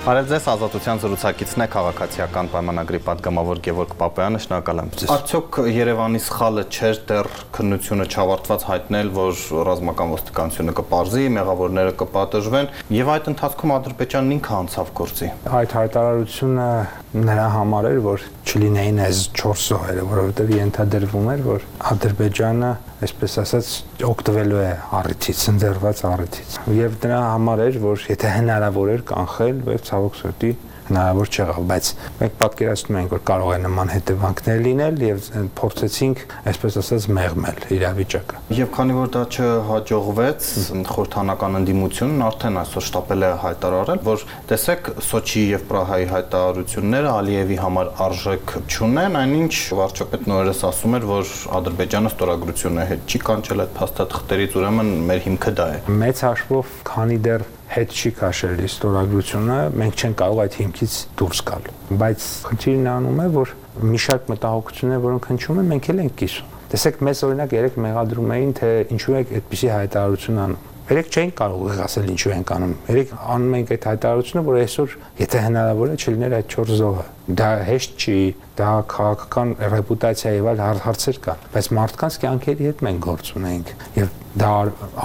Բարև ձեզ, Ազատության զրուցակիցն է քաղաքացիական պայմանագրի падգամավոր Գևորգ Պապեյանը, շնորհակալ եմ ձեզ։ Արդյոք Երևանի սխալը չէր դեռ քննությունը չավարտված հայտնել, որ ռազմական ոստիկանությունը կպարզի, մեղավորները կպատժվեն, եւ այդ ընթացքում Ադրբեջանն ինքը անցավ գործի։ Այդ հայտարարությունը նրա համար էր, որ չլինեին այս 4 զոհերը, որովհետեւ ենթադրվում էր, որ Ադրբեջանը այսպես ասած օգտվելու է առիթից, ընդերված առիթից։ Եվ դրա համար էր, որ եթե հնարավոր էր կանխել, բայց ցավոք սրտի հնարավոր չեղավ, բայց մենք պատկերացնում ենք, որ կարող է նման հետևանքներ լինել եւ փորձեցինք, այսպես ասած, մեղմել իրավիճակը։ Եվ քանի որ դա չհաջողվեց, խորհրդանական ընդդիմությունն արդեն այսօր շտապել է հայտարարել, որ տեսեք Սոչի եւ Պրահայի հայտարարությունները Ալիևի համար արժեք չունեն, այնինչ վարչապետ նորերս ասում էր, որ Ադրբեջանը ստորագրությունը հետ չի կանչել այդ փաստաթղթերից, ուրեմն մեր հիմքը դա է։ Մեծ հաշվով, քանի դեռ հետ չի քաշել ստորագրությունը, մենք չենք կարող այդ հիմքից դուրս գալ։ Բայց խնդիրն անում է, որ մի շարք մտահոգություններ, որոնք հնչում են, մենք էլ ենք կիսում։ Տեսեք, մեզ օրինակ երեք մեղադրում էին, թե ինչու է այդպիսի հայտարարություն անում։ Երեք չէին կարող ասել ինչու ենք անում։ Երեք անում ենք այդ հայտարարությունը, որ այսօր, եթե հնարավոր է, չլիներ այդ 4 զոհը։ Դա հեշտ չի, դա քաղաքական ռեպուտացիա եւ այլ հարցեր կան, բայց մարդկանց կյանքերի հետ մենք գործ ունենք եւ դա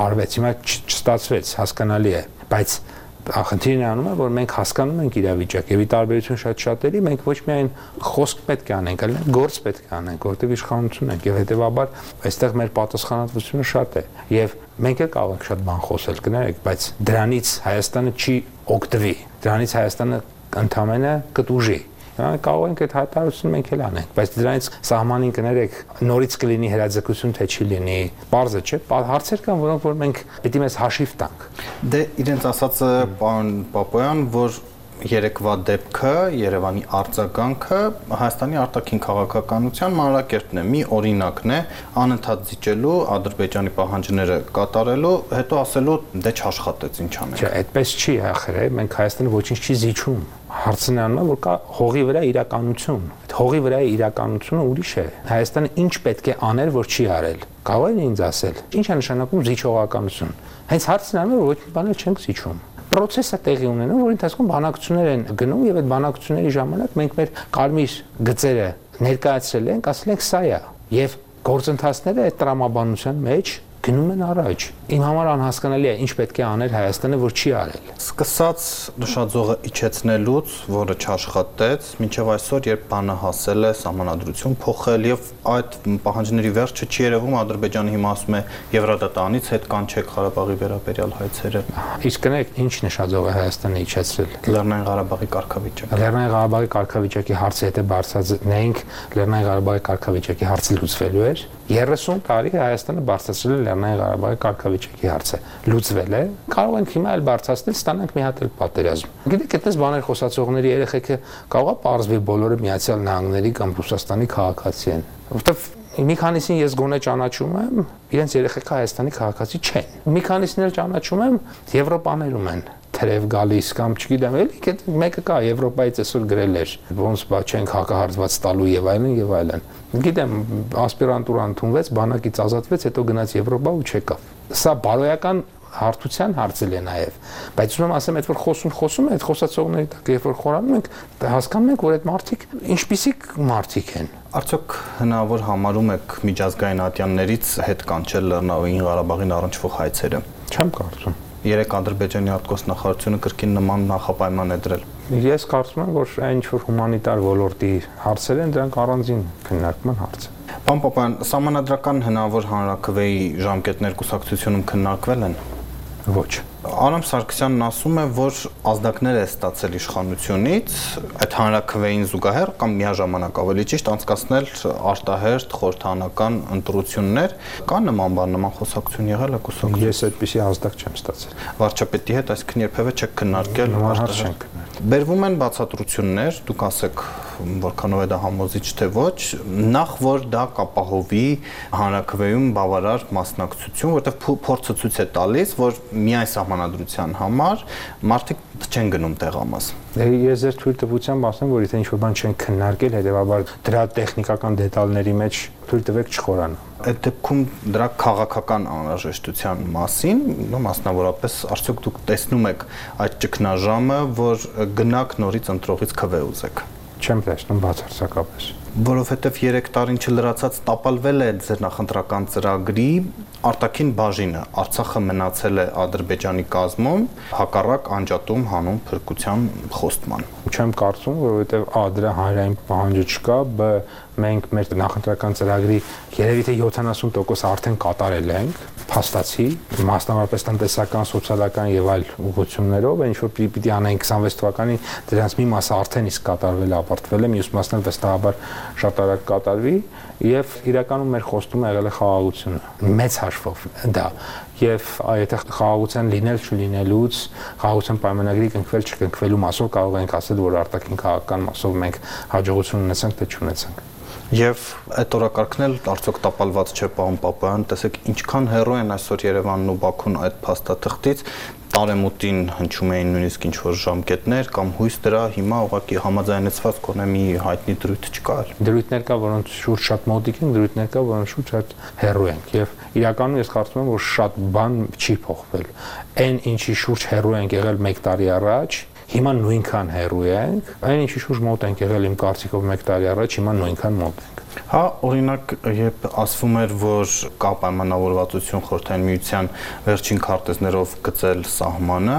արվեց։ Հիմա չստացվեց, հասկանալի է բայց խնդիրն անում է որ մենք հասկանում ենք իրավիճակը եւ ի տարբերություն շատ շատերի մենք ոչ միայն խոսք պետք է անենք, այլ գործ պետք է անենք, որտեղ իշխանություն ենք եւ հետեւաբար այստեղ մեր պատասխանատվությունը շատ է եւ մենք էլ կարող ենք շատ բան խոսել, կներեք, բայց դրանից Հայաստանը չի օգտվի։ Դրանից Հայաստանը ընդամենը կտուժի կարող ենք այդ հայտարարությունը մենք էլ անենք, բայց դրանից սահմանին կներեք նորից կլինի հրաձգություն թե չի լինի։ Պարզը չէ, հարցեր կան, որոնք որ մենք է մեզ հաշիվ տանք։ Դե իրենց ասածը պարոն Պապոյան, որ երեկվա դեպքը Երևանի արձագանքը Հայաստանի արտաքին քաղաքականության մանրակերտն է, մի օրինակն է անընդհատ զիջելու Ադրբեջանի պահանջները կատարելու, հետո ասելու դե չաշխատեց ինչ անենք։ Չէ, այդպես չի ախր, մենք Հայաստանը ոչինչ չի զիջում հարցն է, որ կա հողի վրա իրականություն։ Այդ հողի վրա իրականությունը ուրիշ է։ Հայաստանը ինչ պետք է աներ, որ չի արել։ Կարող է ինձ ասել։ Ինչ է նշանակում զիջողականություն։ Հենց հարցն է, որ ոչ մի բան չենք զիջում պրոցեսը տեղի ունենում, որ ընթացքում բանակցություններ են գնում եւ այդ բանակցությունների ժամանակ մենք մեր կարմիր գծերը ներկայացրել ենք, ասել ենք սա է եւ գործընթացները այդ տրամաբանության մեջ գնում են առաջ։ Իմ համար անհասկանալի է ինչ պետք է անել Հայաստանը, որ չի արել։ Սկսած նշաձողը իջեցնելուց, որը չաշխատեց, մինչև այսօր, երբ բանը հասել է սահմանադրություն փոխել եւ այդ պահանջների վերջը չի երևում, Ադրբեջանը հիմա ասում է Եվրադատանից հետ կանչեք Ղարաբաղի վերաբերյալ հայցերը։ Իսկ կներեք, ինչ նշաձող է Հայաստանը իջեցրել։ Լեռնային Ղարաբաղի կարգավիճակը։ Լեռնային Ղարաբաղի կարգավիճակի հարցը եթե բարձրացնեինք, Լեռնային Ղարաբաղի կարգավիճակի հարցը լուծվելու էր 30 տարի Հայաստանը բարձրացրել է Լեռնային Ղարաբաղի կարգավիճակի հարցը։ Լուծվել է։ Կարող ենք հիմա էլ բարձրացնել, ստանանք մի հատ էլ պատերազմ։ Գիտեք, այդպես բաներ խոսացողների երեխեքը կարող է parzvi բոլորը Միացյալ Նահանգների կամ Ռուսաստանի քաղաքացի են։ Որտեվ մի քանիսին ես գոնե ճանաչում եմ, իրենց երեխեքը Հայաստանի քաղաքացի չեն։ Մի քանիսին էլ ճանաչում եմ, Եվրոպաներում են թրև գալիս կամ չգիտեմ էլի մեկը կա Եվրոպայից այսօր գրել էր ոնց բա չենք հակահարված տալու եւ այլն եւ այլն գիտեմ ասպիրանտուրա ընդունվեց բանակից ազատվեց հետո գնաց Եվրոպա ու չեկավ սա բարոյական հարթության հարցել է նաև բայց ուզում եմ ասեմ այդ որ խոսում խոսում այդ խոսացողների տակ երբ որ խորանում ենք հասկանում ենք որ այդ մարդիկ ինչպիսի մարդիկ են արդյոք հնարավոր համարում եք միջազգային ատյաններից հետ կանչել Լեռնային Ղարաբաղին առնչվող հայցերը չեմ կարծում երեք Ադրբեջանի արտգոսնախարարությունը կրկին նման նախապայման է դրել։ Ես կարծում եմ, որ այն ինչ որ հումանիտար ոլորտի հարցեր են, դրանք առանձին քննարկման հարց է։ Պարոն Պապյան, համանadrական հնարավոր հանրակրվեի ժամկետներ կուսակցությունում քննարկվել են։ Ոչ։ Արամ Սարգսյանն ասում է, որ ազդակներ է ստացել իշխանությունից այդ հանրակրվեին զուգահեռ կամ միաժամանակ ավելի ճիշտ անցկացնել արտահերտ խորհրդանական ընտրություններ։ Կա նման բան, նման խոսակցություն եղել է կուսակցություն։ Ես այդպեսի ազդակ չեմ ստացել։ Վարչապետի հետ այսինքն երբևէ չեք քննարկել արտահերտ Բերվում են բացատրություններ, դուք ասեք որքանով է դա համոզիչ թե ոչ, նախ որ դա կապահովի հանրակրվեում բավարար մասնակցություն, որովհետև փորձը ցույց է տալիս, որ միայն սահմանադրության համար մարդիկ չեն գնում տեղամաս։ Ես ձեր թույլ տվությամբ ասեմ, որ եթե ինչ-որ բան չեն քննարկել, հետեւաբար դրա տեխնիկական դետալների մեջ թույլ տվեք չխորանա։ այդ դեպքում դրա քաղաքական անհրաժեշտության մասին, նո մասնավորապես արդյոք դուք տեսնում եք այդ ճգնաժամը, որ գնաք նորից ընտրողից քվե ուզեք։ Չեմ տեսնում բացարձակապես որովհետև 3 տարին չլրացած տապալվել է ձեր նախընտրական ծրագրի արտաքին բաժինը Արցախը մնացել է Ադրբեջանի կազմում հակառակ անջատում հանուն փրկության խոստման չեմ կարծում որովհետև ա դրա հանրային պահանջը չկա բ մենք մեր նախընտրական ծրագրի երևի թե 70% արդեն կատարել ենք փաստացի մասնավորապես տնտեսական, սոցիալական եւ այլ ուղղություններով, ինչ որ պիտի անենք 26 թվականին դրանց մի մասը արդեն իսկ կատարվել է, ապարտվել է, մյուս մասն էլ վստահաբար շատ արագ կատարվի եւ իրականում մեր խոստումը եղել է խաղաղությունը մեծ հաշվով դա եւ եթե խաղաղության լինել չլինելուց խաղաղության պայմանագրի կնքվել չկնքվելու մասով կարող ենք ասել որ արտաքին քաղաքական մասով մենք հաջողություն ունեցանք թե չունեցանք Եվ այդ օրակարգն էլ արդյոք տապալված չէ պարոն Պապայան, տեսեք ինչքան հեռու են այսօր Երևանն ու Բաքուն այդ փաստաթղթից, տարեմուտին հնչում էին նույնիսկ ինչ որ ժամկետներ կամ հույս դրա հիմա ուղղակի համաձայնեցված կոնե մի հայտնի դրույթ չկա։ Դրույթներ կա, որոնց շուրջ շատ մոտիկ են, դրույթներ կա, որոնց շուրջ շատ հեռու ենք եւ իրականում ես կարծում եմ, որ շատ բան չի փոխվել։ Այն ինչի շուրջ հեռու ենք եղել 1 տարի առաջ, Հիմա նույնքան հեռու ենք, այն ինչի շուրջ մոտ ենք եղել իմ կարծիքով 1 տարի առաջ, հիմա նույնքան մոտ ենք։ Հա, օրինակ, երբ ասվում էր, որ կա պայմանավորվածություն խորհրդային միության վերջին քարտեզներով գծել սահմանը,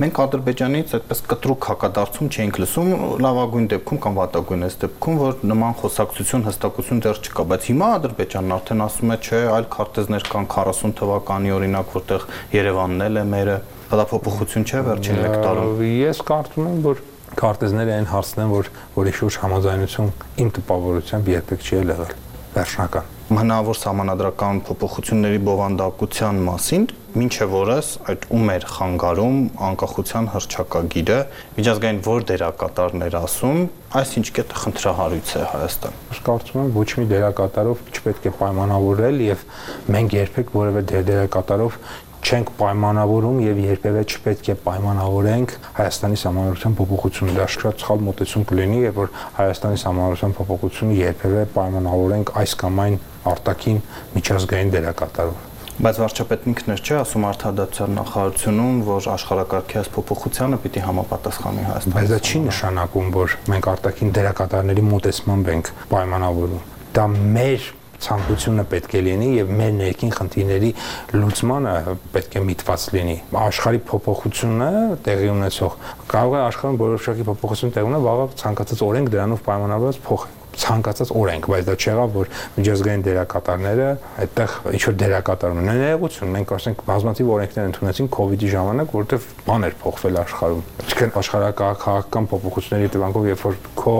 մենք Ադրբեջանից այդպես կտրուկ հակադարձում չէինք լսում, լավագույն դեպքում կամ վատագույն այս դեպքում, որ նման խոսակցություն, հստակություն դեռ չկա, բայց հիմա Ադրբեջանն արդեն ասում է, չէ, այլ քարտեզներ կան 40 թվականի օրինակ, որտեղ Երևանն էլ է մերը Հրափոփոխություն չէ վերջին 1 տարում։ Ես կարծում եմ, որ քարտեզները այն հարցն են, որ որի շուրջ համաձայնություն իմ տպավորությամբ երբեք չի եղել վերջնական հնարավոր համանadrական փոփոխությունների բովանդակության մասին մինչև օրս այդ ում էր խանգարում անկախության հրճակագիրը միջազգային որ դերակատարներ ասում այսինչ կետը խնդրահարույց է Հայաստան։ Ես կարծում եմ ոչ մի դերակատարով չպետք է պայմանավորել եւ մենք երբեք որևէ դերակատարով չենք պայմանավորում եւ երբեւե չպետք է պայմանավորենք Հայաստանի համանրության փոփոխությունը։ Դա շատ սխալ մոտեցում կլինի, եւ որ Հայաստանի համանրության փոփոխությունը երբեւե պայմանավորենք այս կամ այն արտաքին միջազգային դերակատարով։ Բայց վարչապետն ինքն էր չէ ասում արդարադատության նախարարությունում, որ աշխարհակարգի այս փոփոխությանը պիտի համապատասխանի Հայաստանը։ Բայց դա չի նշանակում, որ մենք արտաքին դերակատարների մոտեցմամբ ենք պայմանավորում։ Դա մեր ցանկությունը պետք է լինի եւ մեր ներքին խնդիրների լուծմանը պետք է միտված լինի։ Աշխարհի փոփոխությունը տեղի ունեցող կարող է աշխարհում որոշակի փոփոխություն տեղի ունենալ, վաղը ցանկացած օրենք դրանով պայմանավորված փոխել ցանկացած օրենք, բայց դա չեղավ, որ միջազգային դերակատարները այդտեղ ինչ որ դերակատար ունեն։ Ներողություն, մենք ասենք բազմաթիվ օրենքներ ընդունեցին իդի ժամանակ, որովհետև բան էր փոխվել աշխարհում։ Ինչքան աշխարհակահաղական փոփոխությունների հետևանքով, երբ որ քո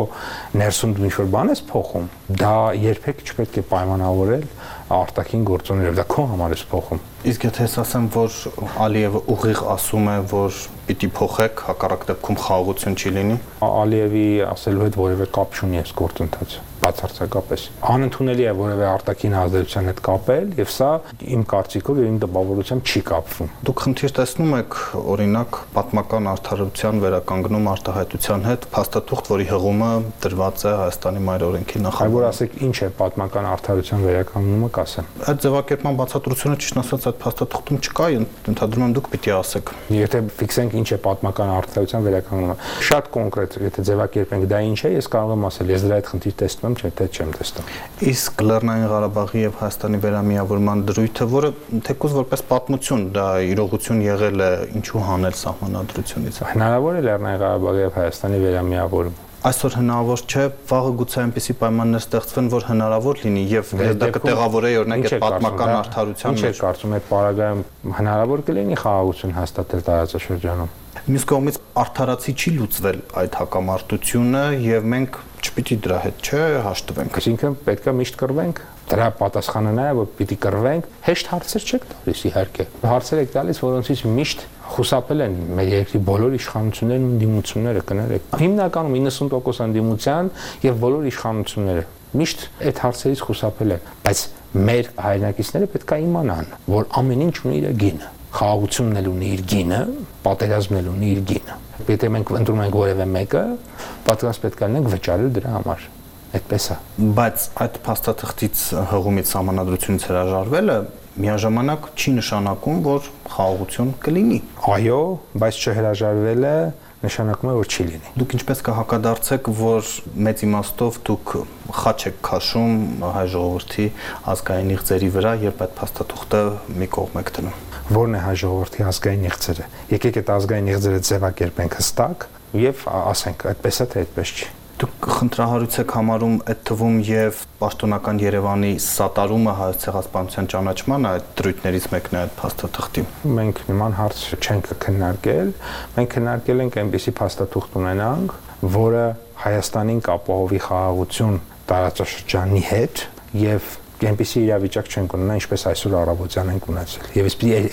ներսում դու ինչ որ բան ես փոխում, դա երբեք չպետք է պայմանավորել արտաքին գործոններով, դա քո համար է փոխում։ Իսկ եթե ես ասեմ, որ Ալիևը ուղիղ ասում է, որ պիտի փոխեք, հակառակ դեպքում խաղաղություն չի լինի։ Ալիևի ասելու հետ որևէ կապ չունի այս գործընթացը բացարձակապես անընդունելի է որևէ արտաքին ազդեցության հետ կապել եւ սա իմ կարծիքով եւ իմ դպավորությամբ չի կապվում դուք խնդիր տեսնում եք օրինակ պատմական արդարության վերականգնում արտահայտության հետ փաստաթուղթ որի հղումը դրված է Հայաստանի մայր օրենքի նախագծում որ ասեք ինչ է պատմական արդարության վերականգնումը կասեմ այդ ձևակերպման բացատրությունը ճիշտ ասած այդ փաստաթղթում չկա ընդհանրում եմ դուք պիտի ասեք եթե ֆիքսենք ինչ է պատմական արդարության վերականգնումը շատ կոնկրետ եթե ձևակերպենք դա ինչ է ես կարող եմ ասել ես դրա այդ խնդիր տեսնում եմ, չէ՞ թե չեմ տեսնում։ Իսկ Լեռնային Ղարաբաղի եւ Հայաստանի վերամիավորման դրույթը, որը թեկուզ որպես պատմություն դա իրողություն եղել է, ինչու հանել սահմանադրությունից։ Հնարավոր է Լեռնային Ղարաբաղի եւ Հայաստանի վերամիավորում այսօր հնարավոր չէ, վաղը գուցե այնպիսի պայմաններ ստեղծվեն, որ հնարավոր լինի եւ դա կտեղավորեի օրինակ այդ պատմական արդարության մեջ։ Ինչ է կարծում այդ պարագայում հնարավոր կլինի խաղաղություն հաստատել տարածաշրջանում։ Մյուս կողմից արդարացի չի լուծվել այդ հակամարտությունը եւ մենք չպիտի դրա հետ չէ հաշտվենք։ Այսինքն պետքա միշտ կռվենք։ Դրա պատասխանը նա է, որ պիտի կռվենք, հեշտ հարցեր չեք տալիս իհարկե։ Հարցեր եք տալիս, որոնցից միշտ խուսափել են մեր երկրի բոլոր իշխանություններն ու դիմությունները կներեք։ Հիմնականում 90% անդիմության եւ բոլոր իշխանությունները միշտ այդ հարցերից խուսափել են, բայց մեր հայրենակիցները պետք է իմանան, որ ամեն ինչ ունի իր գինը խաղաղությունն էլ ունի իր գինը, պատերազմն էլ ունի իր գինը։ Եթե մենք ընտրում ենք որևէ մեկը, պատրաստ պետք է լինենք վճարել դրա համար։ Այդպես է։ Բայց այդ փաստաթղթից հղումից համանadrությունից հրաժարվելը միաժամանակ չի նշանակում, որ խաղաղություն կլինի։ Այո, բայց չհրաժարվելը նշանակում է որ չի լինի։ Դուք ինչպես կհակադարձեք, որ մեծ իմաստով դուք խաչ եք քաշում հայ ժողովրդի ազգային իղձերի վրա, երբ այդ փաստաթուղթը մի կողմ եք դնում։ Որն է հայ ժողովրդի ազգային իղձերը։ Եկեք այդ ազգային իղձերը ձևակերպենք հստակ եւ ասենք այդպես է թե այդպես չի։ Դուք խնդրահարույց եք համարում այդ թվում եւ պաշտոնական Երևանի սատարումը հայոց ցեղասպանության ճանաչմանը այդ դրույթներից մեկն է այդ փաստաթղթի։ Մենք նման հարց չենք քննարկել, մենք քննարկել ենք այնպիսի փաստաթուղթ ունենանք, որը Հայաստանին կապահովի խաղաղություն տարածաշրջանի հետ եւ այնպիսի իրավիճակ չենք ունենա, ինչպես այսօր առավոտյան ենք ունեցել։ Եվ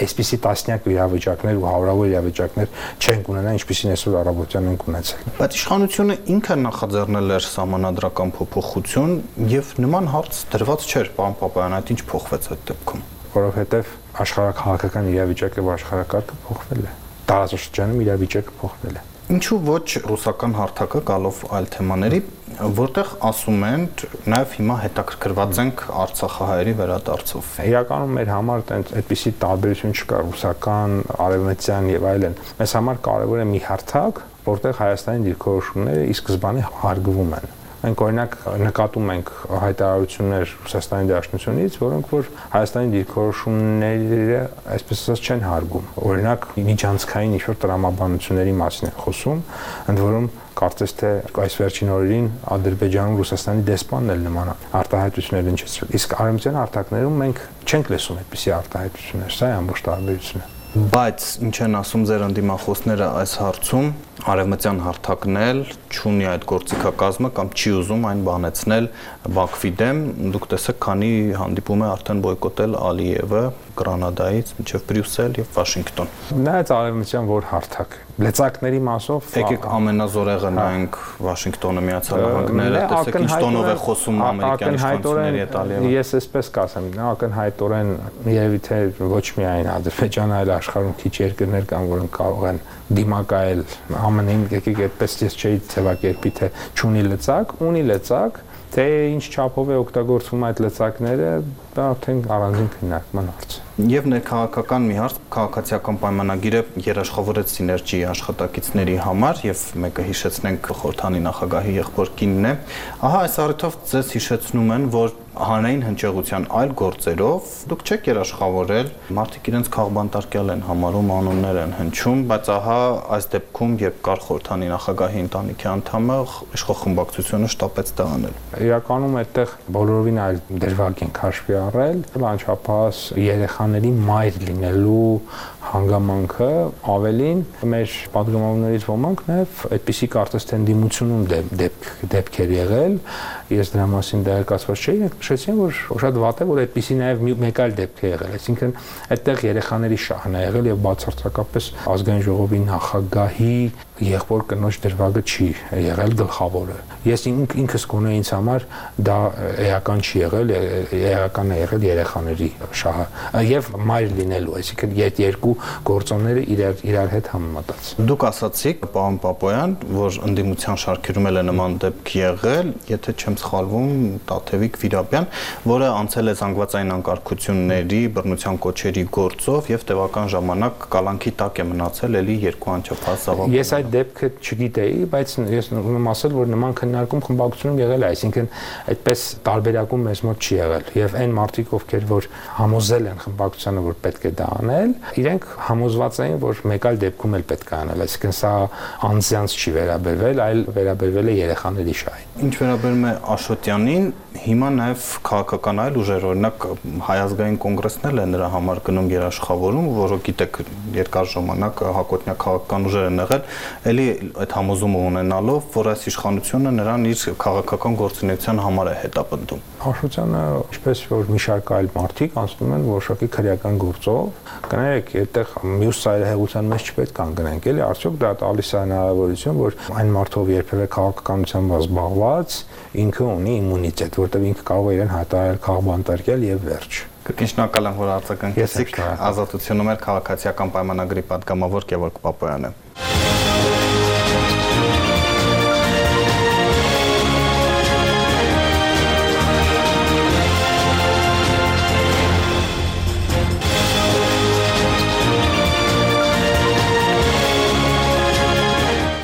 այսպիսի տասնյակ իրավիճակներ ու հարյուրավոր իրավիճակներ չենք ունենա, ինչպիսին այսօր առավոտյան ենք ունեցել։ Բայց իշխանությունը ինքը նախաձեռնել էր համանadrական փոփոխություն եւ նման հարց դրված չէր, պարոն Պապայան, այդ ինչ փոխվեց այդ դեպքում։ Որովհետեւ աշխարհակահաղական իրավիճակը եւ աշխարհակարգը փոխվել է։ Տարածաշրջանում իրավիճակը փոխվել է։ Ինչու ոչ ռուսական հարթակը գալով այլ թեմաների, որտեղ ասում են նաև հիմա հետաքրքրված ենք Արցախահայերի վերադարձով։ Իրականում մեր համար տենց այդպիսի տարբերություն չկա ռուսական, արևմտյան եւ այլն։ Մեզ համար կարևոր է մի հարթակ, որտեղ Հայաստանի դիրքորոշումները ի սկզբանե հարգվում են Մենք օրինակ նկատում ենք հայտարարություններ Ռուսաստանի Դաշնությունից, որոնք որ Հայաստանի դիրքորոշումները այսպես ասած չեն հարգում։ Օրինակ միջանցքային ինչ-որ տրամաբանությունների մասին են խոսում, ընդ որում կարծես թե այս վերջին օրերին Ադրբեջանում Ռուսաստանի դեսպանն էլ նման արտահայտություններ ընչեցրել։ Իսկ արևմտյան արտակներում մենք չենք լսում այդպիսի արտահայտություններ, սա է ամբողջ տարբերությունը բայց ինչ են ասում ձեր անդիմախոսները այս հարցում արևմտյան հարթակն էլ ճունի այդ գործիքակազմը կամ չի ուզում այն բանեցնել Բաքվի դեմ դուք տեսեք քանի հանդիպում է արդեն բոյկոտել Ալիևը Գրանադայից մինչև Բրյուսել եւ Վաշինգտոն նայած արևմտյան որ հարթակ լեցակների մասով եկեք ամենազորեղը նայենք Վաշինգտոնը Միացյալ Նահանգները տեսեք ինչ տոնով է խոսում ամերիկյան իշխանությունների հետ Ալիևը ես էսպես կասեմ ակնհայտորեն երևի թե ոչ միայն Ադրբեջանը այլ աշխարհում քիչ երկրներ կան որոնք կարող են դիմակայել ԱՄՆ-ին եկեք այդպես ես չէի ձևակերպի թե ճունի լծակ, ունի լծակ, թե ինչ չափով է օգտագործվում այդ լծակները, դա արդեն առանձին քննարկման հարց է։ Եվ ներքաղաքական մի հարց, քաղաքացիական պայմանագիրը երաշխավորեց սիներգիի աշխատակիցների համար եւ մեկը հիշեցնենք խորթանի նախագահի եղբոր կինն է։ Ահա այս առիթով ձեզ հիշեցնում են, որ հանրային հնչեղության այլ գործերով դուք չեք երաշխավորել մարդիկ իրենց քաղբանտարկյալ են համարում անուններ են հնչում բայց ահա այս դեպքում երբ կար խորհրդանի նախագահի ընտանիքի անդամը իշխող խմբակցությունը շտապեց դա անել իրականում այդտեղ բոլորովին այլ դրվագ են քաշվի առել անչափահաս երեխաների մայր լինելու հանգամանքը ավելին մեր падգամավորներից ոմանք նաև այդպիսի կարծես թե դիմությունում դեպք դեպքեր եղել ես դրա մասին դերակացված չէի նշեցին որ շատ վատ է որ այդպիսի նաև մեկ այլ դեպք է եղել այսինքն այդտեղ երեխաների շահն է եղել եւ բացարձակապես ազգային ժողովի նախագահի եղբոր կնոջ դրվագը չի եղել գլխավորը ես ինքս գոնե ինձ համար դա էական չի եղել էական է եղել երեխաների շահը եւ մայր լինելու այսինքն այդ երկու գործոնները իրար իրար հետ համեմատած։ Դուք ասացիք, պարոն Պապոյան, որ ընդդիմության շարքերում էլ է նման դեպք եղել, եթե չեմ սխալվում, Տաթևիկ Վիրապյան, որը անցել է զանգվածային անկարգությունների, բռնության կոչերի գործով եւ տևական ժամանակ կալանքի տակ է մնացել ելի երկու անչափահաս զավակ։ Ես այդ դեպքը չգիտեի, բայց ես ուզում ասել, որ նման քննարկում խմբակցությունում եղել է, այսինքն այդպես տարբերակում մեզ մոտ չի եղել եւ այն մարդիկ, ովքեր որ համոզել են խմբակցությանը, որ պետք է դա անել, իրենք համոզված էին, որ մեկ այլ դեպքում էլ պետք է անել, այսինքն սա անձյանց չի վերաբերվել, այլ վերաբերվել է երեխաների շահին։ Ինչ վերաբերում է Աշոտյանին, հիմա նաև քաղաքական այլ ուժեր, օրինակ հայազգային կոնգրեսն էլ է նրա համար գնում երաշխավորում, որը գիտեք երկար ժամանակ հակոտնյա քաղաքական ուժեր են եղել, ելի այդ համոզումը ունենալով, որ այս իշխանությունը նրան իր քաղաքական գործունեության համար է հետապնդում։ Աշոտյանը, ինչպես որ մի շարք այլ մարդիկ անցնում են որոշակի քրեական գործով, կներեք, այդտեղ մյուս ծայրահեղության մեջ չպետք է անգնենք, էլի, արդյոք դա տալիս է հնարավորություն, որ այն մարդով երբևէ քաղաքականությամբ զբաղված ինքը ունի իմունիտետ, որտեղ ինքը կարող է իրեն հայտարարել քաղբանտարկել եւ վերջ։ Կկնշնակալ եմ, որ արձագանքեցիք ազատությունը մեր քաղաքացիական պայմանագրի падգամավոր Գևորգ Պապոյանը։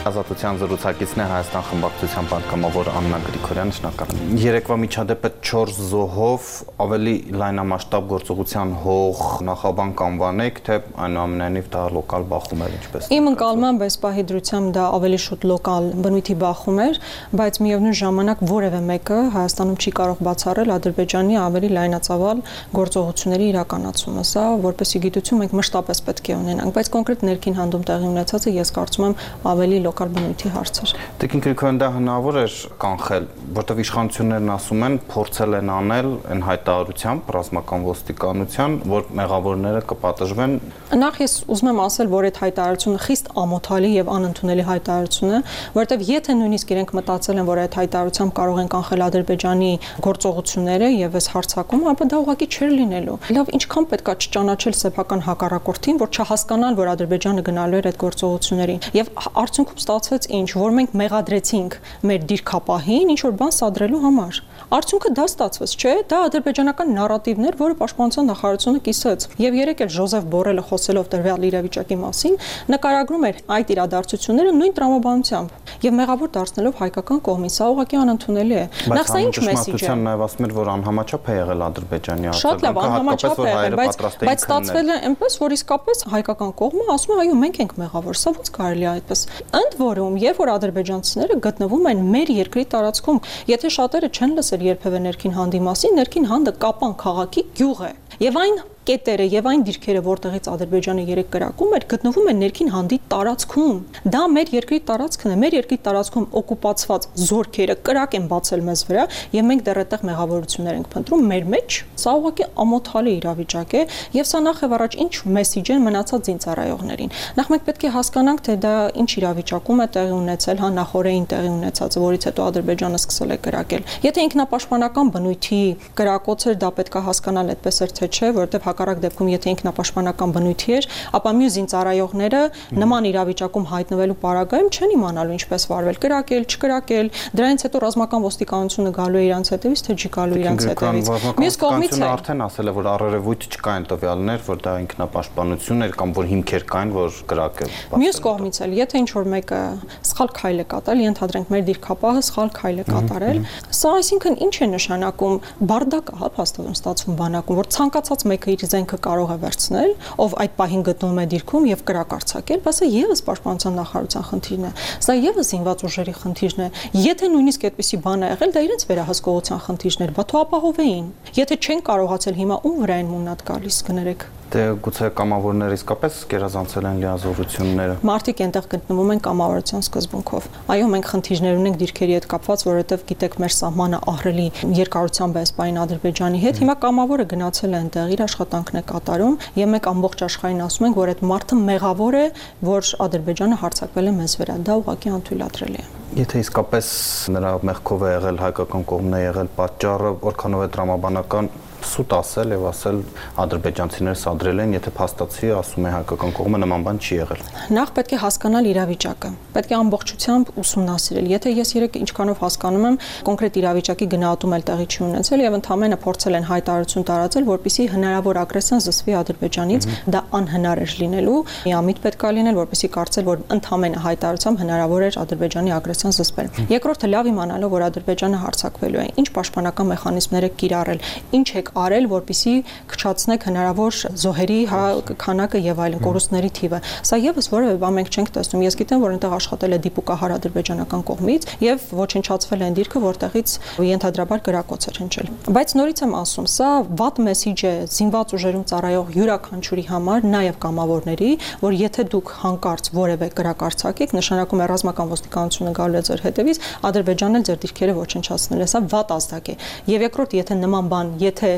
Ազատության զրուցակիցն է Հայաստան խմբակցության պատգամավոր Աննա Գրիգորյանը, շնորհակալ եմ։ Երեկվա միջադեպը 4 զոհով ավելի լայնամասշտաբ գործողության հող նախաբան կանվանեք, թե այնուամենայնիվ դա լոկալ բախում էր ինչպես։ Իմ ընկալմամբ այս պահի դրությամբ դա ավելի շուտ լոկալ բնույթի բախում էր, բայց միևնույն ժամանակ որևէ մեկը Հայաստանում չի կարող բացառել Ադրբեջանի ավելի լայնածավալ գործողությունների իրականացումը։ Սա որպեսի գիտություն մենք մշտապես պետք է ունենանք, բայց կոնկրետ ներքին հանդում տեղի ունեցածը ես կարծում եմ ավելի լոկալ բնույթի հարց էր։ Տիկին Գրիգորյան դա հնարավոր էր կանխել, որտեղ իշխանություններն ասում են փորձել են անել այն հայտարարությամբ ռազմական ոստիկանության, որ մեղավորները կպատժվեն։ Նախ ես ուզում եմ ասել, որ այդ հայտարարությունը խիստ ամոթալի եւ անընդունելի հայտարարություն է, որովհետեւ եթե նույնիսկ իրենք մտածել են, որ այդ հայտարարությամբ կարող են կանխել Ադրբեջանի գործողությունները եւ այս հարցակումը, ապա դա ուղղակի չէր լինելու։ Լավ, ինչքան պետքա չճանաչել սեփական հակառակորդին, որ չհասկանան, որ Ադրբեջանը գնալու էր այդ գործողություններին։ Եվ արդյունքում ստացվեց ինչ, որ մենք մեղադրեցինք մեր դիրքապահին ինչ որ բան սադրելու համար։ Արդյունքը դա ստացվեց, չէ՞։ Դա ադրբեջանական նարատիվն էր, որը պաշտպանության նախարարությունը կիսեց։ Եվ երեք էլ Ժոզեֆ Բորելը խոսելով դրվյալ իրավիճակի մասին նկարագրում էր այդ իրադարձությունները նույն տրամաբանությամբ եւ մեղավոր դարձնելով հայկական կողմին։ Սա ուղղակի անընդունելի է։ Նախ սա ինչ մեսիջ է։ Նաև ասում էր, որ անհամաչափ է եղել Ադրբեջանի արձագանքը։ Շատ լավ, անհամաչափ է եղել, բայց բայց ստացվել է այնպես, որ իսկապես հայկական կողմը ասում է, այո, մենք ենք մեղավոր։ Սա ո՞նց կարելի է այդպես։ Ընդ որում, երբ որ ադրբեջանցիները գտնվում են մեր երկրի տարածքում, եթե շատերը չեն լսել երբևէ ներքին հանդի մասին, ներքին հանդը Կապան քաղաքի գյուղ է։ Եվ այն կետերը եւ այն դիրքերը, որտեղից Ադրբեջանը երեք կրակում էր, գտնվում են ներքին հանդի տարածքում։ Դա մեր երկրի տարածքն է, մեր երկրի տարածքում օկուպացված զորքերը կրակ են բացել մեզ վրա եւ մենք դեռ այդտեղ մեղավորություններ ենք փնտրում մեր մեջ։ Սա ուղղակի ամոթալի իրավիճակ է եւ սա նախ եւ առաջ ինչ մեսիջ են մնացած զինծառայողներին։ Նախ մենք պետք է հասկանանք, թե դա ինչ իրավիճակում է տեղի ունեցել, հա նախորեին տեղի ունեցած, որից հետո Ադրբեջանը սկսել է կրակել։ Եթե ինքնապաշտպանական բնույթի կրակոց էր, դա պետք է հասկանալ այդպես էր թե չէ, որովհետեւ հակառակ դեպքում եթե ինքնապաշտպանական բնույթի էր, ապա մյուս զինծառայողները նման իրավիճակում հայտնվելու պարագայում չեն իմանալու ինչպես վարվել, կրակել, չկրակել, դրանից հետո ռազմական ոստիկանությունը գալու է իրանց հետևից, թե չի գալու իրանց հետևից։ Մյուս կողմից է արդեն ասել է, որ առերևույթ չկային տվյալներ, որ դա ինքնապաշտպանություն էր կամ որ հիմքեր կային, որ կրակել։ Մյուս կողմից էլ, եթե ինչ որ մեկը սխալ քայլ է կատարել, ենթադրենք մեր դիրքապահը սխալ քայլ է կատարել, սա այսինքն ինչ է նշանակում բարդակ, հա, փաստորեն ստացվում բանակում, որ ցանկացած մեկը իր զենքը կարող է վերցնել, ով այդ պահին գտնվում է դիրքում եւ կրակ արձակել, բայց սա եւս պաշտպանության նախարարության խնդիրն է։ Սա եւս զինված ուժերի խնդիրն է։ Եթե նույնիսկ այդպիսի բան է եղել, դա իրենց վերահսկողության խնդիրն էր, բա թող ապահովեին։ Եթե չեն կարողացել հիմա ում վրա են մունատ գալիս կներեք։ Դե գուցե կամավորները իսկապես գերազանցել են լիազորությունները։ Մարտիկ այնտեղ գտնվում են կամավորության սկզբունքով։ Այո, մենք խնդիրներ ունենք դիրքերի հետ կապված, որովհետև գիտեք, մեր սահմանը ահրելի երկարությամբ է սպայն Ադրբեջանի հետ։ Հիմա կամավորը գնացել է այնտեղ, իր աշխատանքն է կատարում, եւ մենք ամբողջ աշխարհին ասում ենք, որ այդ մարդը մեղավոր է, որ Ադրբեջանը հարձակվել է մեզ վրա։ Դա ուղղակի անթույլատրելի է։ Եթե իսկապես նրա մեղքով է եղել հայկական կողմն է եղել պատճառը, որքանով է տրամաբանական սուտ ասել եւ ասել ադրբեջանցիները սադրել են, եթե փաստացի ասում է հայկական կողմը նման բան չի եղել։ Նախ պետք է հասկանալ իրավիճակը։ Պետք է ամբողջությամբ ուսումնասիրել։ Եթե ես երեք ինչքանով հասկանում եմ, կոնկրետ իրավիճակի գնահատում էլ տեղի չի ունեցել եւ ընդհանրապես փորձել են հայտարարություն տարածել, որպիսի հնարավոր ագրեսիան զսվի Ադրբեջանից, դա անհնար էր լինելու։ Միամիտ պետք է լինել, որպիսի կարծել, որ ընդհանրապես հայտարարությամբ հնարավոր էր Ադրբեջանի ագրեսիան զսպել։ Երկրորդը լավ իմանալով, որ Ադրբեջանը հարձակվելու է, ինչ պաշտպանական մեխանիզմներ է կիրառել, ինչ է արել, որպիսի քչացնեք հնարավոր զոհերի հա քանակը եւ այլն կորուստների թիվը։ Սա եւս որևէ բան մենք չենք տեսնում։ Ես գիտեմ, որ այնտեղ աշխատել է դիպուկահար ադրբեջանական կողմից եւ ոչնչացվել են դիրքը, որտեղից ենթադրաբար գրակոց էր հնչել։ Բայց նորից եմ ասում, սա վատ մեսիջ է զինված ուժերում ծառայող յուրաքանչյուրի համար, նաեւ կամավորների, որ եթե դուք հանկարծ որևէ գրակարծակեք, նշանակում է ռազմական ոստիկանությունը գալու է ձեր հետևից, Ադրբեջանն էլ ձեր դիրքերը ոչնչացնել է։ Սա վատ ազդակ է։ Եվ երկրորդ, եթե նման բան, եթե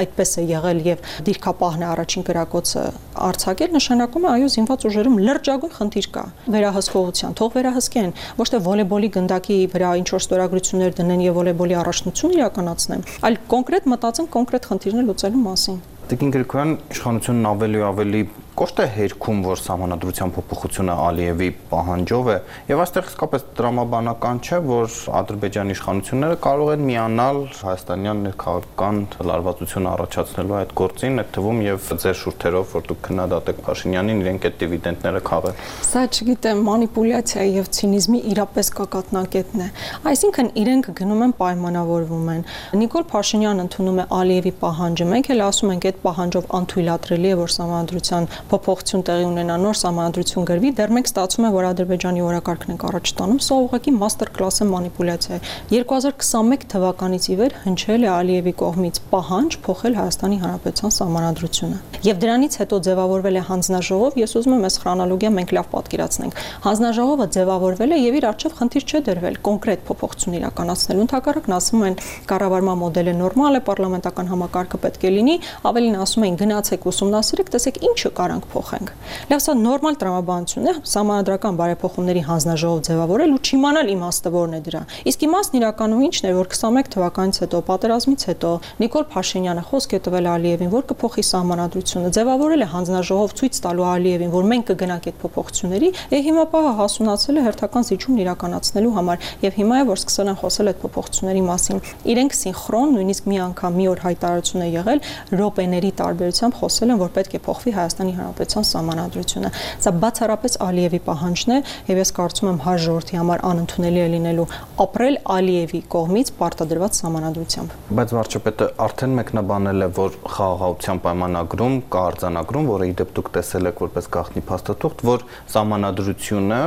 այդպես է եղել եւ դիրքապահն է առաջին գրակոցը արցակել նշանակում է այո զինված ուժերում լրջագույն խնդիր կա վերահսկողության թող վերահսկեն ոչ թե վոլեբոլի գնդակի վրա ինչ որ ստորագրություններ դնեն եւ վոլեբոլի առաջնություն իրականացնեն այլ կոնկրետ մտածեն կոնկրետ խնդիրներ լուծելու մասին Տիկին Գրիգորյան իշխանությունն ավելի ու ավելի կոշտ է հերքում, որ համանadrության փոփոխությունը Ալիևի պահանջով է, եւ այստեղ իսկապես դրամաբանական չէ, որ Ադրբեջանի իշխանությունները կարող են միանալ հայաստանյան ներքաղաքական լարվածությունը առաջացնելու այդ գործին, այդ թվում եւ ձեր շուրթերով, որ դուք քննադատեք Փաշինյանին, իրենք այդ դիվիդենտները քաղեն։ Սա չգիտեմ, մանիպուլյացիա եւ ցինիզմի իրապես կակատնակետն է։ Այսինքն իրենք գնում են պայմանավորվում են։ Նիկոլ Փաշինյանը ընդունում է Ալիևի պահանջը։ Մենք էլ ասում ենք, այդ պահանջով անթույլատրելի է, որ համանդրության փոփոխություն տեղի ունենա, նոր համանդրություն գրվի, դեռ մենք ստացվում է, որ Ադրբեջանի օրակարգն ենք առաջ տանում։ Սա ուղղակի մաստեր կլաս է մանիպուլյացիա է։ 2021 թվականից ի վեր հնչել է Ալիևի կողմից պահանջ փոխել Հայաստանի Հանրապետության համանդրությունը։ Եվ դրանից հետո ձևավորվել է հանձնաժողով, ես ուզում եմ այս քրոնոլոգիա մենք լավ պատկերացնենք։ Հանձնաժողովը ձևավորվել է եւ իր արժեվ խնդիր չէ դրվել կոնկրետ փոփոխություն իրականացնելու։ Ընդհակառակն ասում են կառավարման մոդելը նորմալ է, պարլամենտական համակարգը պետք է լինի, ավելին ասում են գնացեք ուսումնասիրեք, տեսեք ինչը կարանք փոխենք։ Լավ, սա նորմալ տրամաբանություն է, համանդրական բարեփոխումների հանձնաժողով ձևավորել ու չիմանալ իմաստը որն է դրա։ Իսկ իմաստն իրականում ինչն է, որ 21 թվականից հետո, պատերազմից հետո Նիկոլ Փաշինյանը խոսք է տվել Ալիևին, որ կփոխի համանդրությունը, ձևավորել է հանձնաժողով ցույց տալու Ալիևին, որ մենք կգնանք այդ փոփոխությունների, եւ հիմա պահը հասունացել է հերթական զիջումն իրականացնելու համար եւ հիմա է որ սկսել են խոսել այդ փոփոխությունների մասին։ Իրենք սինխրոն նույնիսկ մի անգամ մի օր հայտարարություն է եղել ռոպեների տարբերությամբ խոսել են, որ պետք է փոխվի Հայաստանի Հանրապետության սահմանադրությունը։ Սա բացառապես Ալիևի պահանջն է եւ ես կարծում եմ հայ ժողովրդի համար անընդունելի է լինելու ապրել Ալիևի կողմից պարտադրված սահմանադրությամբ։ Բայց վարչապետը արդեն մեկնաբանել է, որ խաղաղության պայմանագրում կա արձանագրում, որը իդեպ դուք տեսել եք որպես գաղտնի փաստաթուղթ, որ սահմանադրությունը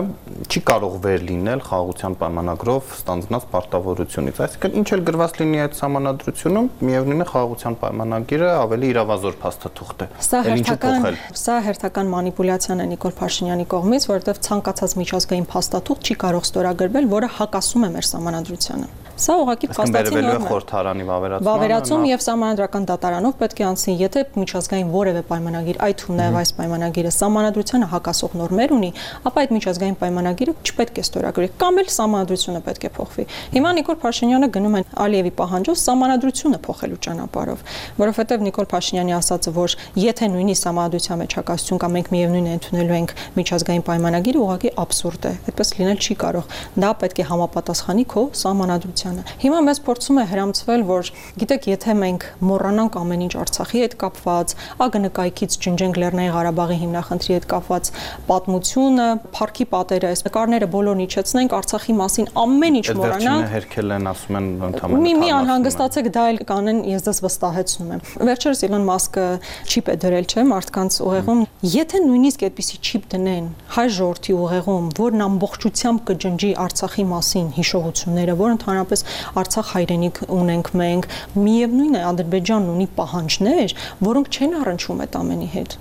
չի կարող վեր լինել խաղաղության պայմանագրով ստանձնած պարտավորությունից։ Այսինքն ինչ էլ գրված լինի այդ սահմանադրությունում, միևնույն է խաղաղության պայմանագիրը ավելի իրավազոր փաստաթուղթ է։ Սա հերթական սա հերթական մանիպուլյացիան է Նիկոլ Փաշինյանի կողմից, որովհետև ցանկացած միջազգային փաստաթուղթ չի կարող ստորագրվել, որը հակասում է մեր սահմանադրությանը։ Սա ուղղակի փաստացի նորմ է։ Խորհրդարանի վավերացումը։ Վավերացում եւ համանդրական դատարանով պետք է անցնի, եթե միջազգային որևէ պայմանագիր, այդ թվում նաեւ այս պայմանագիրը համանդրությանը հակասող նորմեր ունի, ապա այդ միջազգային պայմանագիրը չպետք է ստորագրվի, կամ էլ համանդրությունը պետք է փոխվի։ Հիմա Նիկոլ Փաշինյանը գնում է Ալիևի պահանջով համանդրությունը փոխելու ճանապարհով, որովհետեւ Նիկոլ Փաշինյանի ասածը, որ եթե նույնիսկ համանդրության մեջ վարչակազմություն կամ մենք միևնույնն է ընդունելու ենք միջազգային պայմանագիրը ուղղակի աբսուրդ է այդպես լինել չի կարող դա պետք է համապատասխանի քո սահմանադրությանը հիմա մեզ փորձում է հрамցվել որ գիտեք եթե մենք մոռանանք ամեն ինչ Արցախի հետ կապված ագնկայքից ջնջենք Լեռնային Ղարաբաղի հիմնախնդրի հետ կապված պատմությունը парքի պատերը այս նկարները բոլորն իջեցնենք Արցախի մասին ամեն ինչ մոռանանք հերքել են ասում են ընդհանրապես մի մի անհանգստացեք դա էլ կանեն ես դες վստահեցնում եմ վերջերս Elon Musk-ը չիպ է դրել չէ մարդկանց ուղեղ ուղեղում։ Եթե նույնիսկ այդպիսի չիպ դնեն հայ ժողովրդի ուղեղում, որն ամբողջությամբ կջնջի Արցախի մասին հիշողությունները, որ ընդհանրապես Արցախ հայրենիք ունենք մենք, միևնույն է Ադրբեջանն ունի պահանջներ, որոնք չեն առնչվում այդ ամենի հետ։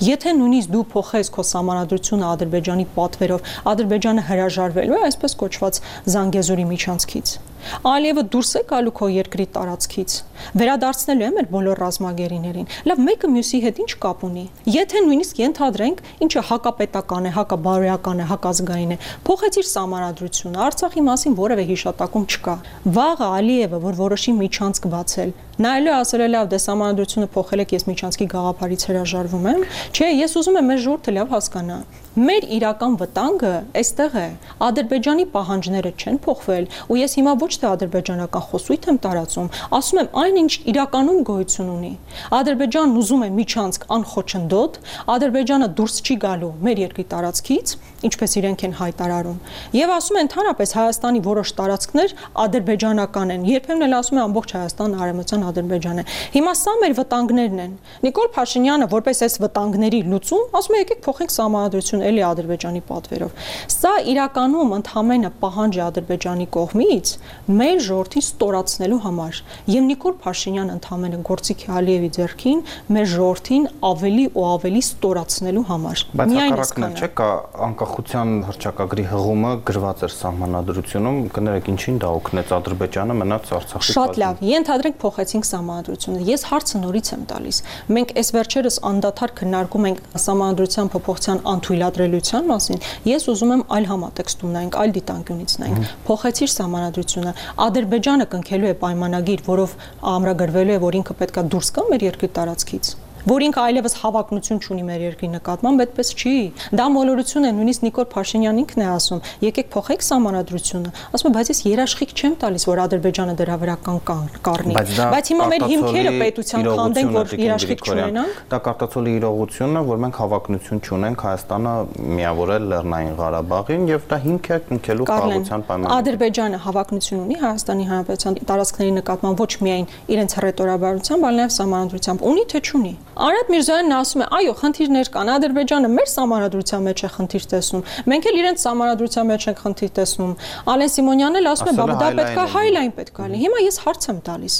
Եթե նույնիսկ դու փոխես քո համանadrությունը Ադրբեջանի պատվերով, Ադրբեջանը հրաժարվելու է այսպես կոչված Զանգեզուրի միջանցքից։ Ալիևը դուրս է գալու քո երկրի տարածքից։ Վերադարձնելու է մեր բոլոր ռազմագերիներին։ Լավ, մեկը մյուսի հետ ինչ կապ ունի։ Եթե նույնիսկ ենթադրենք, ինչը հակապետական է, հակաբարոյական է, հակազգային է, փոխեցիր համանadrությունը, Արցախի մասին որևէ հիշատակում չկա։ Վաղը Ալիևը, որ որոշի միջանցք բացել, նայելու ասել է լավ, դե համանadrությունը փոխել եք, ես միջանցքի գաղափարից հրաժարվում եմ։ Չէ, ես ուզում եմ մեր ժողովուրդը լավ հասկանա մեր իրական վտանգը այստեղ է։ Ադրբեջանի պահանջները չեն փոխվել, ու ես հիմա ոչ թե ադրբեջանական խոսույթ եմ տարածում, ասում եմ այն ինչ իրականում գոյություն ունի։ Ադրբեջանն ուզում է միջանցք անխոչնդոտ, Ադրբեջանը դուրս չի գալու մեր երկրի տարածքից, ինչպես իրենք են հայտարարում։ Եվ ասում են ընդհանրապես Հայաստանի որոշ տարածքներ ադրբեջանական են։ Երբեմն էլ ասում են ամբողջ Հայաստանը արևմտյան Ադրբեջան է։ Հիմա սա մեր վտանգներն են։ Նիկոլ Փաշինյանը որպես այս վտանգների լուծում ասում է եկեք փոխենք համանդրություն էլի Ադրբեջանի պատվերով։ Սա իրականում ընդհանրապես պահանջ է Ադրբեջանի կողմից մեր ժողովրդին ստորացնելու համար։ Եվ Նիկոլ Փաշինյանը ընդհանրապես գործիք է Ալիևի ձեռքին մեր ժողովրդին ավելի ու ավելի ստորացնելու համար։ Միայն այսքանը։ Չէ՞ կա անկախության հրճակագրի հղումը գրված էր սահմանադրությունում, կներեք ինչին դա օգնեց Ադրբեջանը մնաց Արցախի Շատ լավ։ Ենթադրենք փոխեցինք սահմանադրությունը։ Ես հարցը նորից եմ տալիս։ Մենք այս վերջերս անդադար քննարկում ենք սահմանադրության փոփոխության անթույլատ արտադրելիության մասին, ես ուզում եմ այլ համատեքստում նայենք, այլ դիտանկյունից նայենք։ Փոխեցիր համանadrությունը։ Ադրբեջանը կնքելու է պայմանագիր, որով ամրագրվելու է, որ ինքը պետքա դուրս գա մեր երկրի տարածքից որ ինքը այլևս հավակնություն չունի մեր երկրի նկատմամբ, այդպես չի։ Դա մոլորություն է, նույնիսկ Նիկոլ Փաշինյանն ինքն է ասում, եկեք փոխեք սահմանադրությունը։ Ասում եմ, բայց ես երաշխիք չեմ տալիս, որ Ադրբեջանը դրա վրա կան կառնի։ Բայց հիմա մեր հիմքերը պետության քանդենք, որ երաշխիք չունենանք։ Դա կարտացոլի իրողությունն է, որ մենք հավակնություն չունենք Հայաստանը միավորել Լեռնային Ղարաբաղին եւ դա հիմք է կնքելու խաղաղության պայմանները։ Ադրբեջանը հավակնություն ունի Հայաստանի Հանրապետության տարածքների նկատմամբ ոչ միայն իրենց հռետորաբարությամբ, այլ նաեւ սահմանադրությամբ։ Ունի թե չունի։ Արադ Միրզոյանն ասում է, այո, խնդիրներ կան։ Ադրբեջանը մեր սահմանադրության մեջ է խնդիր տեսնում։ Մենք էլ իրենց սահմանադրության մեջ ենք խնդիր տեսնում։ Ալեն Սիմոնյանն էլ ասում է, բա դա պետքա հայլայն պետքա լինի։ Հիմա ես հարց եմ տալիս։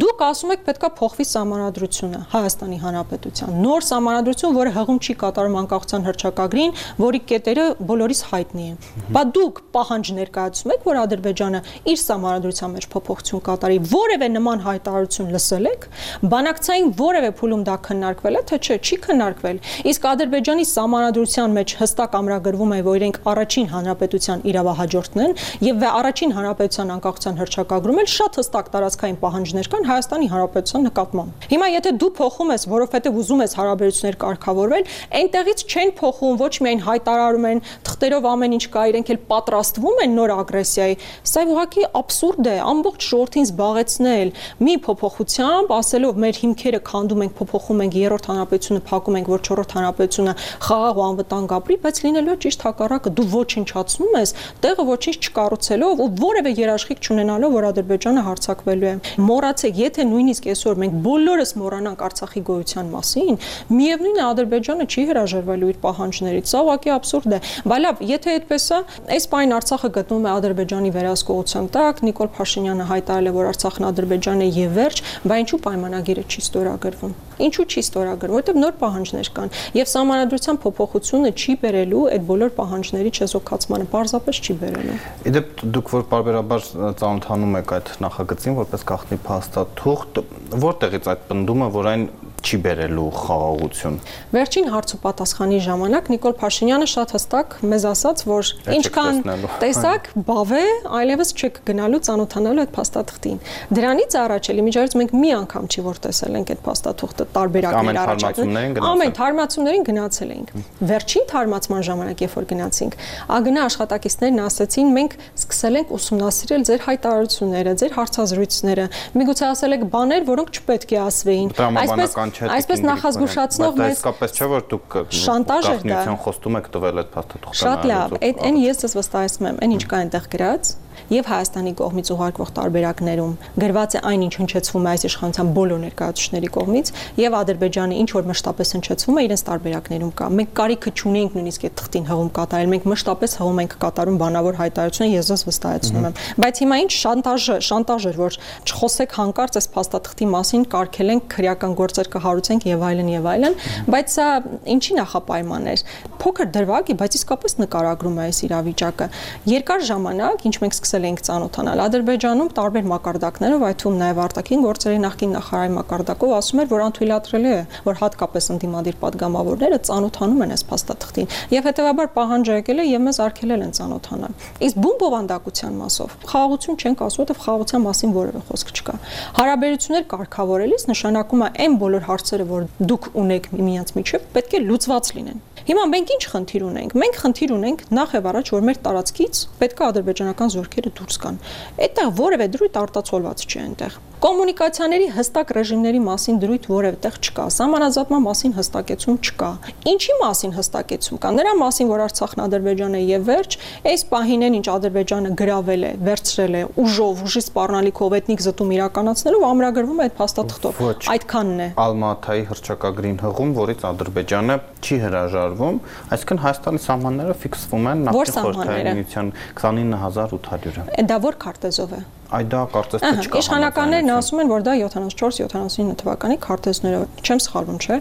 Դուք ասում եք պետքա փոխվի սահմանադրությունը Հայաստանի Հանրապետության։ Նոր սահմանադրություն, որը հղում չի կատարում անկախության հռչակագրին, որի կետերը բոլորիս հայտնի են։ Բա դուք պահանջ ներկայացում եք, որ Ադրբեջանը իր սահմանադրության մեջ փոփոխություն կատարի, որևէ նման հայտարարություն լսել եք, բանակցային որևէ փուլում դա քննարկվել է, թե չէ, չի քննարկվել։ Իսկ Ադրբեջանի սահմանադրության մեջ հստակ ամրագրվում է, որ իրենք առաջին հանրապետության իրավահաջորդն են եւ առաջին հանրապետության անկախության հռչակագրում էլ շատ հստակ տարածքային պահանջներ կան Հայաստանի հանրապետության նկատմամբ։ Հիմա եթե դու փոխում ես, որովհետեւ ուզում ես հարաբերություններ կարգավորվել, այնտեղից չեն փոխում, ոչ միայն հայտարարում են, թղթերով ամեն ինչ կա, իրենք էլ պատրաստվում են նոր ագրեսիայի։ Սա ուղղակի абսուրդ է, ամբողջ ժողովրդին զբաղեցնել մի փոփոխությամբ, ասելով մեր հիմքերը քանդում ենք, փոփոխում ենք երրորդ հանրապետությունը, փակում ենք, որ չորրորդ հանրապետությունը խաղաղ ու անվտանգ ապրի, բայց լինելու է ճիշտ հակառակը։ Դու ոչնչացնում ես, տեղը ոչինչ չկառուցելով ու որևէ երաշխիք չունենալով, որ Ադրբեջանը հարցակվելու է։ Մոռացեք, եթե նույնիսկ այսօր մենք բոլորս մոռանանք Արցախի գոյության մասին, միևնույն է Ադրբեջանը չի հրաժարվելու իր պահանջներից։ Սա ուղղակի абսուրդ է։ Բայց լավ, եթե այդպես է, այս պայն Արցախը գտնվում է Ադրբեջանի վերահսկողության տակ, Նիկոլ Փաշինյանը հայտարարել է, որ Արցախն Ադրբեջան է եւ վերջ, բայց ինչու պայմանագիրը չի ստորագրվում։ Ինչու չի ստորագրվում, որովհետեւ նոր պահանջներ կան եւ սահմանադրության փոփոխությունը չի բերելու այդ բոլոր պահանջների չեզոքացմանը, պարզապես չի բերելու։ Իդեպ դուք որ բարբերաբար ծանոթանում եք այդ նախագծին որպես գաղտնի փաստաթուղթ, որտեղից այդ պնդումը, որ այն չի բերելու խաղաղություն։ Վերջին հարցու պատասխանի ժամանակ Նիկոլ Փաշինյանը շատ հստակ մեզ ասաց, որ ինչքան տեսակ բավ է, այլևս չեք գնալու ծանոթանալու այդ փաստաթղթին։ Դրանից առաջ էլի միջավայրից մենք մի անգամ չի որ տեսել ենք այդ փաստաթուղթը տարբերակներ առաջացնում։ Ամեն թարմացումներին գնացել ենք։ Վերջին թարմացման ժամանակ, երբ որ գնացինք, ագնա աշխատակիցներն ասացին, մենք սկսել ենք ուսումնասիրել ձեր հայտարարությունները, ձեր հարցազրույցները։ Միգուցե ասել եք բաներ, որոնք չպետք է ասվեին։ Այսպես Այսպես նախազգուշացնող մեզ իսկապես չէ որ դուք շանտաժ է դա։ խոստում եք տվել այդ փաստաթուղթը։ Շատ լավ, այն ես ես վստահեցնում եմ, այն ինչ կա այնտեղ գրած, եւ Հայաստանի կողմից ուղարկվող տարբերակներում գրված է այն ինչ հնչեցվում է այս իշխանության բոլոր ներկայացուցիչների կողմից եւ Ադրբեջանը ինչ որ մշտապես հնչեցվում է իրենց տարբերակներում կա։ Մենք կարիքը չունենք նույնիսկ այդ թղթին հղում կատարել, մենք մշտապես հղում ենք կատարում բանավոր հայտարարությունը, ես ես վստահեցնում եմ։ Բայց հիմա ինչ շանտաժը, շանտաժ էր, որ չխոսեք հանկարծ այս փաստաթղթի մասին, կարգել ենք քրեական գործեր կհարուցենք եւ այլն եւ այլն, բայց սա ինչի նախապայման էր։ Փոքր դրվագ է, բայց իսկապես նկարագրում է այս իրավիճակը։ Երկար ժամանակ, ինչ մենք սկսել էինք ծանոթանալ։ Ադրբեջանում տարբեր մակարդակներով, այդ թվում նաև արտաքին գործերի նախին նախարարի մակարդակով ասում էր, որ անթույլատրելի է, որ հատկապես ընդդիմադիր падգամավորները ծանոթանում են այս փաստաթղթին եւ հետեւաբար պահանջ եկել է եւ մեզ արգելել են ծանոթանալ։ Իսկ բումբովանդակության մասով խաղաղություն չենք ասում, որովհետեւ խաղաղության մասին որևէ խոսք չկա։ Հարաբերություններ կարգավորելիս նշանակում է այն բոլոր հարցերը, որ դուք ունեք միմյանց միջև, պետք է լուծված լինեն։ Հիմա մենք ինչ խնդիր ունենք։ Մենք խնդիր ունենք նախ եւ առաջ, որ մեր տարածքից պետք է ադրբեջանական զորք մորքերը դուրս կան։ Էդա որևէ դրույթ արտացոլված չի այնտեղ։ Կոմունիկացիաների հստակ ռեժիմների մասին դրույթ որևէտեղ չկա, համանազատման մասին հստակեցում չկա։ Ինչի մասին հստակեցում կա։ Նրա մասին, որ Արցախն Ադրբեջանն է եւ վերջ, այս պահին են ինչ Ադրբեջանը գրավել է, վերցրել է ուժով, ուժի սպառնալիքով էթնիկ զտում իրականացնելով ամրագրվում է այդ փաստաթղթով։ Այդքանն է։ Ալմատայի հրճակագրին հղում, որից Ադրբեջանը չի հրաժարվում, այսինքն Հայաստանի սահմանները ֆիքսվում են նախ խորհրդարանության 29800 բաղադրը։ Դա ո՞ր քարտեզով է այ դա կարծես թե չկա։ Իշխանականներն ասում են, որ դա 74-79 թվականի քարտեզներով, չեմ սխալվում, չէ։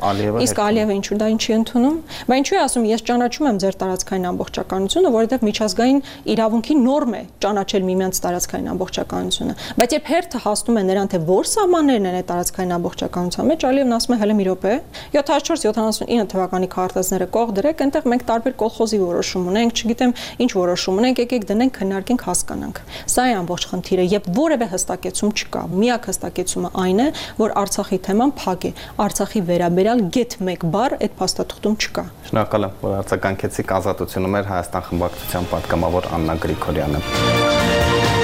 Իսկ Ալիևը ինչու դա ինչի ընդունում։ Բայց ինչու է ասում, ես ճանաչում եմ ձեր տարածքային ամբողջականությունը, որովհետև միջազգային իրավունքի նորմ է ճանաչել միմյանց տարածքային ամբողջականությունը։ Բայց երբ հերթը հասնում է նրան, թե որ սահմաններն են այդ տարածքային ամբողջականության մեջ, Ալիևն ասում է, հələ մի րոպե, 74-79 թվականի քարտեզները կող դրեք, այնտեղ մենք տարբեր կոլխոզի որոշում ունենք, չգիտեմ, ինչ որոշում ունենք, եկեք դնենք, քննարկենք, հասկանանք։ Սա է ամբողջ խնդիրը եւ որևէ հստակեցում չկա։ Միակ հստակեցումը այն է, որ Արցախի թեման փակ է։ Արցախի վերաբերյալ get 1 բառ այդ փաստաթղթում չկա։ Շնորհակալ եմ, որ արձագանքեցիք ազատությունը մեր Հայաստան խմբակցության պատգամավոր Աննա Գրիգորյանը։